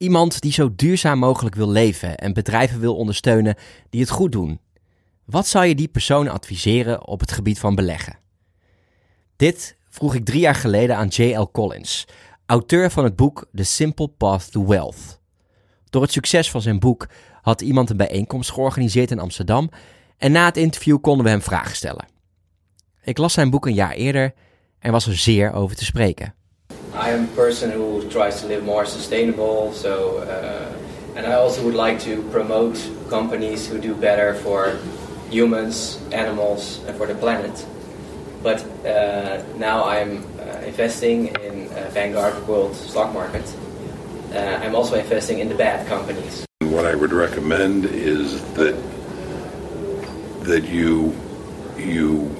Iemand die zo duurzaam mogelijk wil leven en bedrijven wil ondersteunen die het goed doen. Wat zou je die persoon adviseren op het gebied van beleggen? Dit vroeg ik drie jaar geleden aan J.L. Collins, auteur van het boek The Simple Path to Wealth. Door het succes van zijn boek had iemand een bijeenkomst georganiseerd in Amsterdam en na het interview konden we hem vragen stellen. Ik las zijn boek een jaar eerder en was er zeer over te spreken. I am a person who tries to live more sustainable, so uh, and I also would like to promote companies who do better for humans, animals, and for the planet. But uh, now I'm uh, investing in uh, Vanguard World Stock Market. Uh, I'm also investing in the bad companies. What I would recommend is that that you you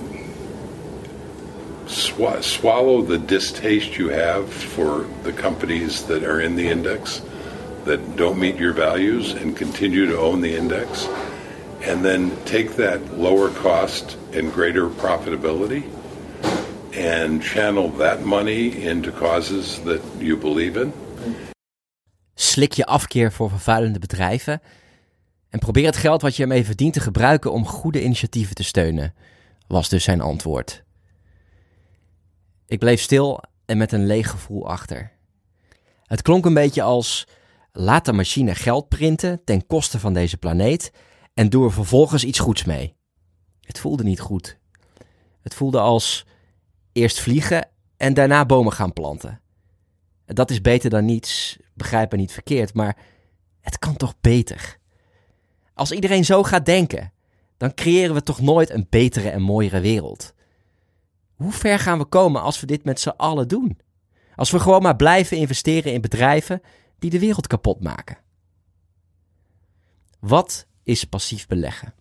sw- swallow the distaste you have for the companies that are in the index that don't meet your values and continue to own the index and then take that lower cost and greater profitability and channel that money into causes that you believe in Slik je afkeer voor vervuilende bedrijven en probeer het geld wat je ermee verdient te gebruiken om goede initiatieven te steunen, was dus zijn antwoord. Ik bleef stil en met een leeg gevoel achter. Het klonk een beetje als: laat de machine geld printen ten koste van deze planeet en doe er vervolgens iets goeds mee. Het voelde niet goed. Het voelde als eerst vliegen en daarna bomen gaan planten. Dat is beter dan niets, begrijp me niet verkeerd, maar het kan toch beter? Als iedereen zo gaat denken, dan creëren we toch nooit een betere en mooiere wereld. Hoe ver gaan we komen als we dit met z'n allen doen? Als we gewoon maar blijven investeren in bedrijven die de wereld kapot maken. Wat is passief beleggen?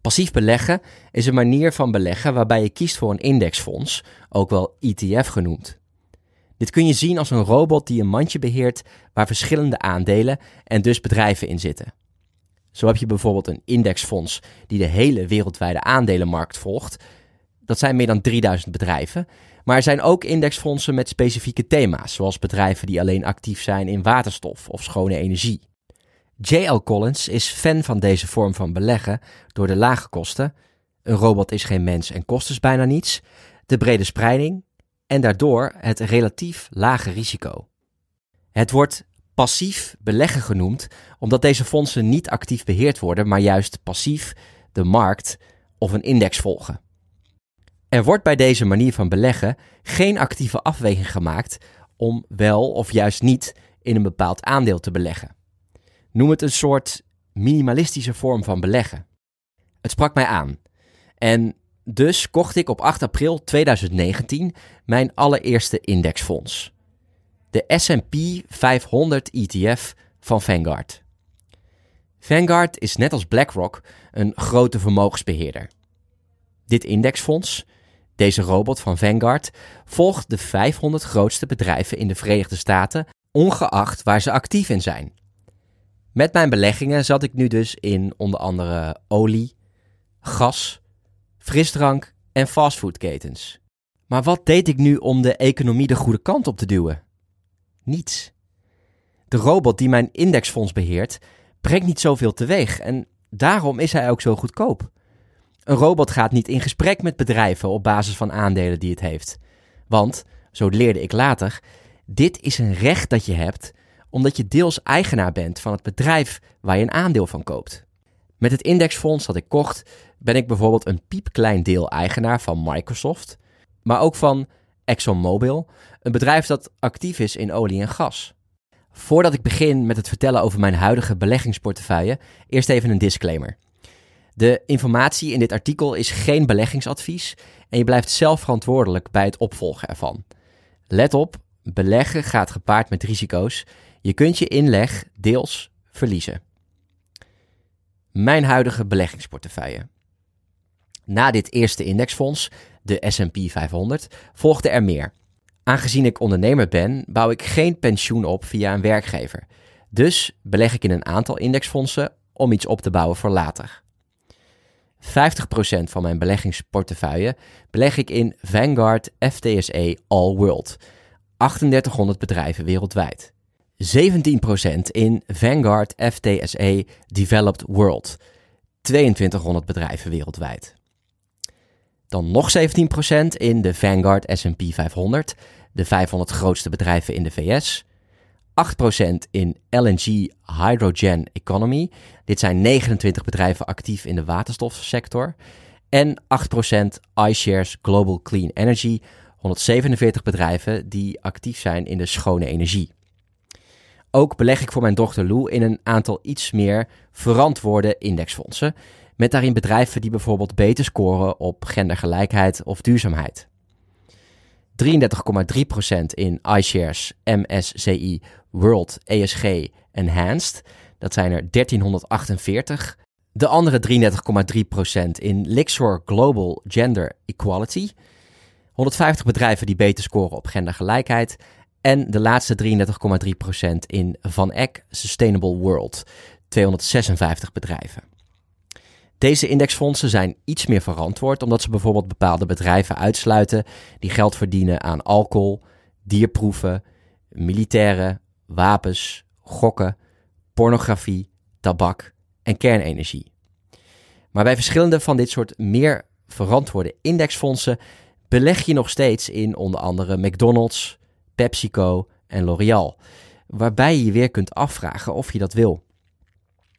Passief beleggen is een manier van beleggen waarbij je kiest voor een indexfonds, ook wel ETF genoemd. Dit kun je zien als een robot die een mandje beheert waar verschillende aandelen en dus bedrijven in zitten. Zo heb je bijvoorbeeld een indexfonds die de hele wereldwijde aandelenmarkt volgt. Dat zijn meer dan 3000 bedrijven. Maar er zijn ook indexfondsen met specifieke thema's, zoals bedrijven die alleen actief zijn in waterstof of schone energie. J.L. Collins is fan van deze vorm van beleggen door de lage kosten. Een robot is geen mens en kost dus bijna niets. De brede spreiding en daardoor het relatief lage risico. Het wordt passief beleggen genoemd omdat deze fondsen niet actief beheerd worden, maar juist passief de markt of een index volgen. Er wordt bij deze manier van beleggen geen actieve afweging gemaakt om wel of juist niet in een bepaald aandeel te beleggen. Noem het een soort minimalistische vorm van beleggen. Het sprak mij aan. En dus kocht ik op 8 april 2019 mijn allereerste indexfonds. De SP 500 ETF van Vanguard. Vanguard is net als BlackRock een grote vermogensbeheerder. Dit indexfonds, deze robot van Vanguard, volgt de 500 grootste bedrijven in de Verenigde Staten, ongeacht waar ze actief in zijn. Met mijn beleggingen zat ik nu dus in onder andere olie, gas, frisdrank en fastfoodketens. Maar wat deed ik nu om de economie de goede kant op te duwen? Niets. De robot die mijn indexfonds beheert, brengt niet zoveel teweeg en daarom is hij ook zo goedkoop. Een robot gaat niet in gesprek met bedrijven op basis van aandelen die het heeft. Want, zo leerde ik later, dit is een recht dat je hebt omdat je deels eigenaar bent van het bedrijf waar je een aandeel van koopt. Met het indexfonds dat ik kocht, ben ik bijvoorbeeld een piepklein deel eigenaar van Microsoft, maar ook van ExxonMobil, een bedrijf dat actief is in olie en gas. Voordat ik begin met het vertellen over mijn huidige beleggingsportefeuille, eerst even een disclaimer. De informatie in dit artikel is geen beleggingsadvies en je blijft zelf verantwoordelijk bij het opvolgen ervan. Let op, beleggen gaat gepaard met risico's. Je kunt je inleg deels verliezen. Mijn huidige beleggingsportefeuille. Na dit eerste indexfonds, de SP 500, volgde er meer. Aangezien ik ondernemer ben, bouw ik geen pensioen op via een werkgever. Dus beleg ik in een aantal indexfondsen om iets op te bouwen voor later. 50% van mijn beleggingsportefeuille beleg ik in Vanguard FTSE All World, 3800 bedrijven wereldwijd. 17% in Vanguard FTSE Developed World, 2200 bedrijven wereldwijd. Dan nog 17% in de Vanguard SP 500, de 500 grootste bedrijven in de VS. 8% in LNG Hydrogen Economy. Dit zijn 29 bedrijven actief in de waterstofsector. En 8% iShares Global Clean Energy, 147 bedrijven die actief zijn in de schone energie. Ook beleg ik voor mijn dochter Lou in een aantal iets meer verantwoorde indexfondsen, met daarin bedrijven die bijvoorbeeld beter scoren op gendergelijkheid of duurzaamheid. 33,3% in iShares MSCI World ESG Enhanced. Dat zijn er 1348. De andere 33,3% in Lixor Global Gender Equality. 150 bedrijven die beter scoren op gendergelijkheid. En de laatste 33,3% in Van Eck Sustainable World. 256 bedrijven. Deze indexfondsen zijn iets meer verantwoord omdat ze bijvoorbeeld bepaalde bedrijven uitsluiten die geld verdienen aan alcohol, dierproeven, militairen, wapens, gokken, pornografie, tabak en kernenergie. Maar bij verschillende van dit soort meer verantwoorde indexfondsen beleg je nog steeds in onder andere McDonald's, PepsiCo en L'Oreal, waarbij je je weer kunt afvragen of je dat wil.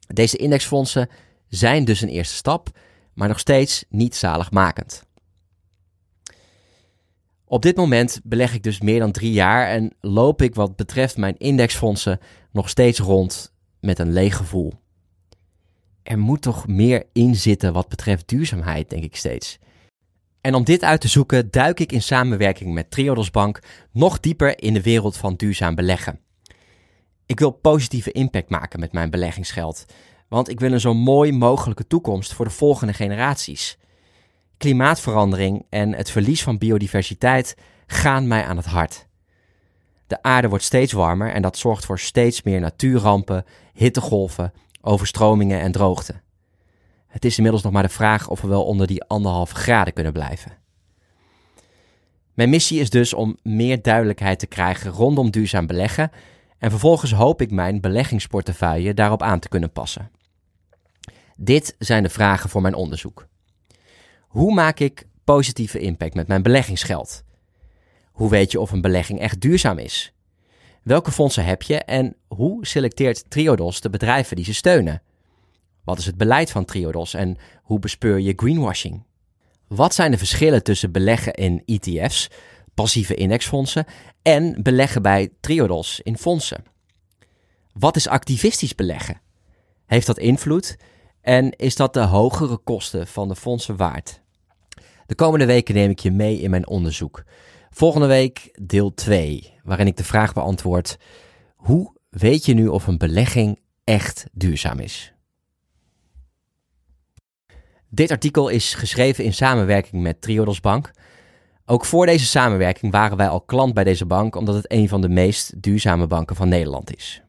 Deze indexfondsen zijn dus een eerste stap, maar nog steeds niet zaligmakend. Op dit moment beleg ik dus meer dan drie jaar en loop ik wat betreft mijn indexfondsen nog steeds rond met een leeg gevoel. Er moet toch meer in zitten wat betreft duurzaamheid, denk ik steeds. En om dit uit te zoeken duik ik in samenwerking met Triodos Bank nog dieper in de wereld van duurzaam beleggen. Ik wil positieve impact maken met mijn beleggingsgeld, want ik wil een zo mooi mogelijke toekomst voor de volgende generaties. Klimaatverandering en het verlies van biodiversiteit gaan mij aan het hart. De aarde wordt steeds warmer en dat zorgt voor steeds meer natuurrampen, hittegolven, overstromingen en droogte. Het is inmiddels nog maar de vraag of we wel onder die anderhalve graden kunnen blijven. Mijn missie is dus om meer duidelijkheid te krijgen rondom duurzaam beleggen en vervolgens hoop ik mijn beleggingsportefeuille daarop aan te kunnen passen. Dit zijn de vragen voor mijn onderzoek. Hoe maak ik positieve impact met mijn beleggingsgeld? Hoe weet je of een belegging echt duurzaam is? Welke fondsen heb je en hoe selecteert Triodos de bedrijven die ze steunen? Wat is het beleid van Triodos en hoe bespeur je greenwashing? Wat zijn de verschillen tussen beleggen in ETF's, passieve indexfondsen, en beleggen bij Triodos in fondsen? Wat is activistisch beleggen? Heeft dat invloed en is dat de hogere kosten van de fondsen waard? De komende weken neem ik je mee in mijn onderzoek. Volgende week deel 2, waarin ik de vraag beantwoord: hoe weet je nu of een belegging echt duurzaam is? Dit artikel is geschreven in samenwerking met Triodos Bank. Ook voor deze samenwerking waren wij al klant bij deze bank, omdat het een van de meest duurzame banken van Nederland is.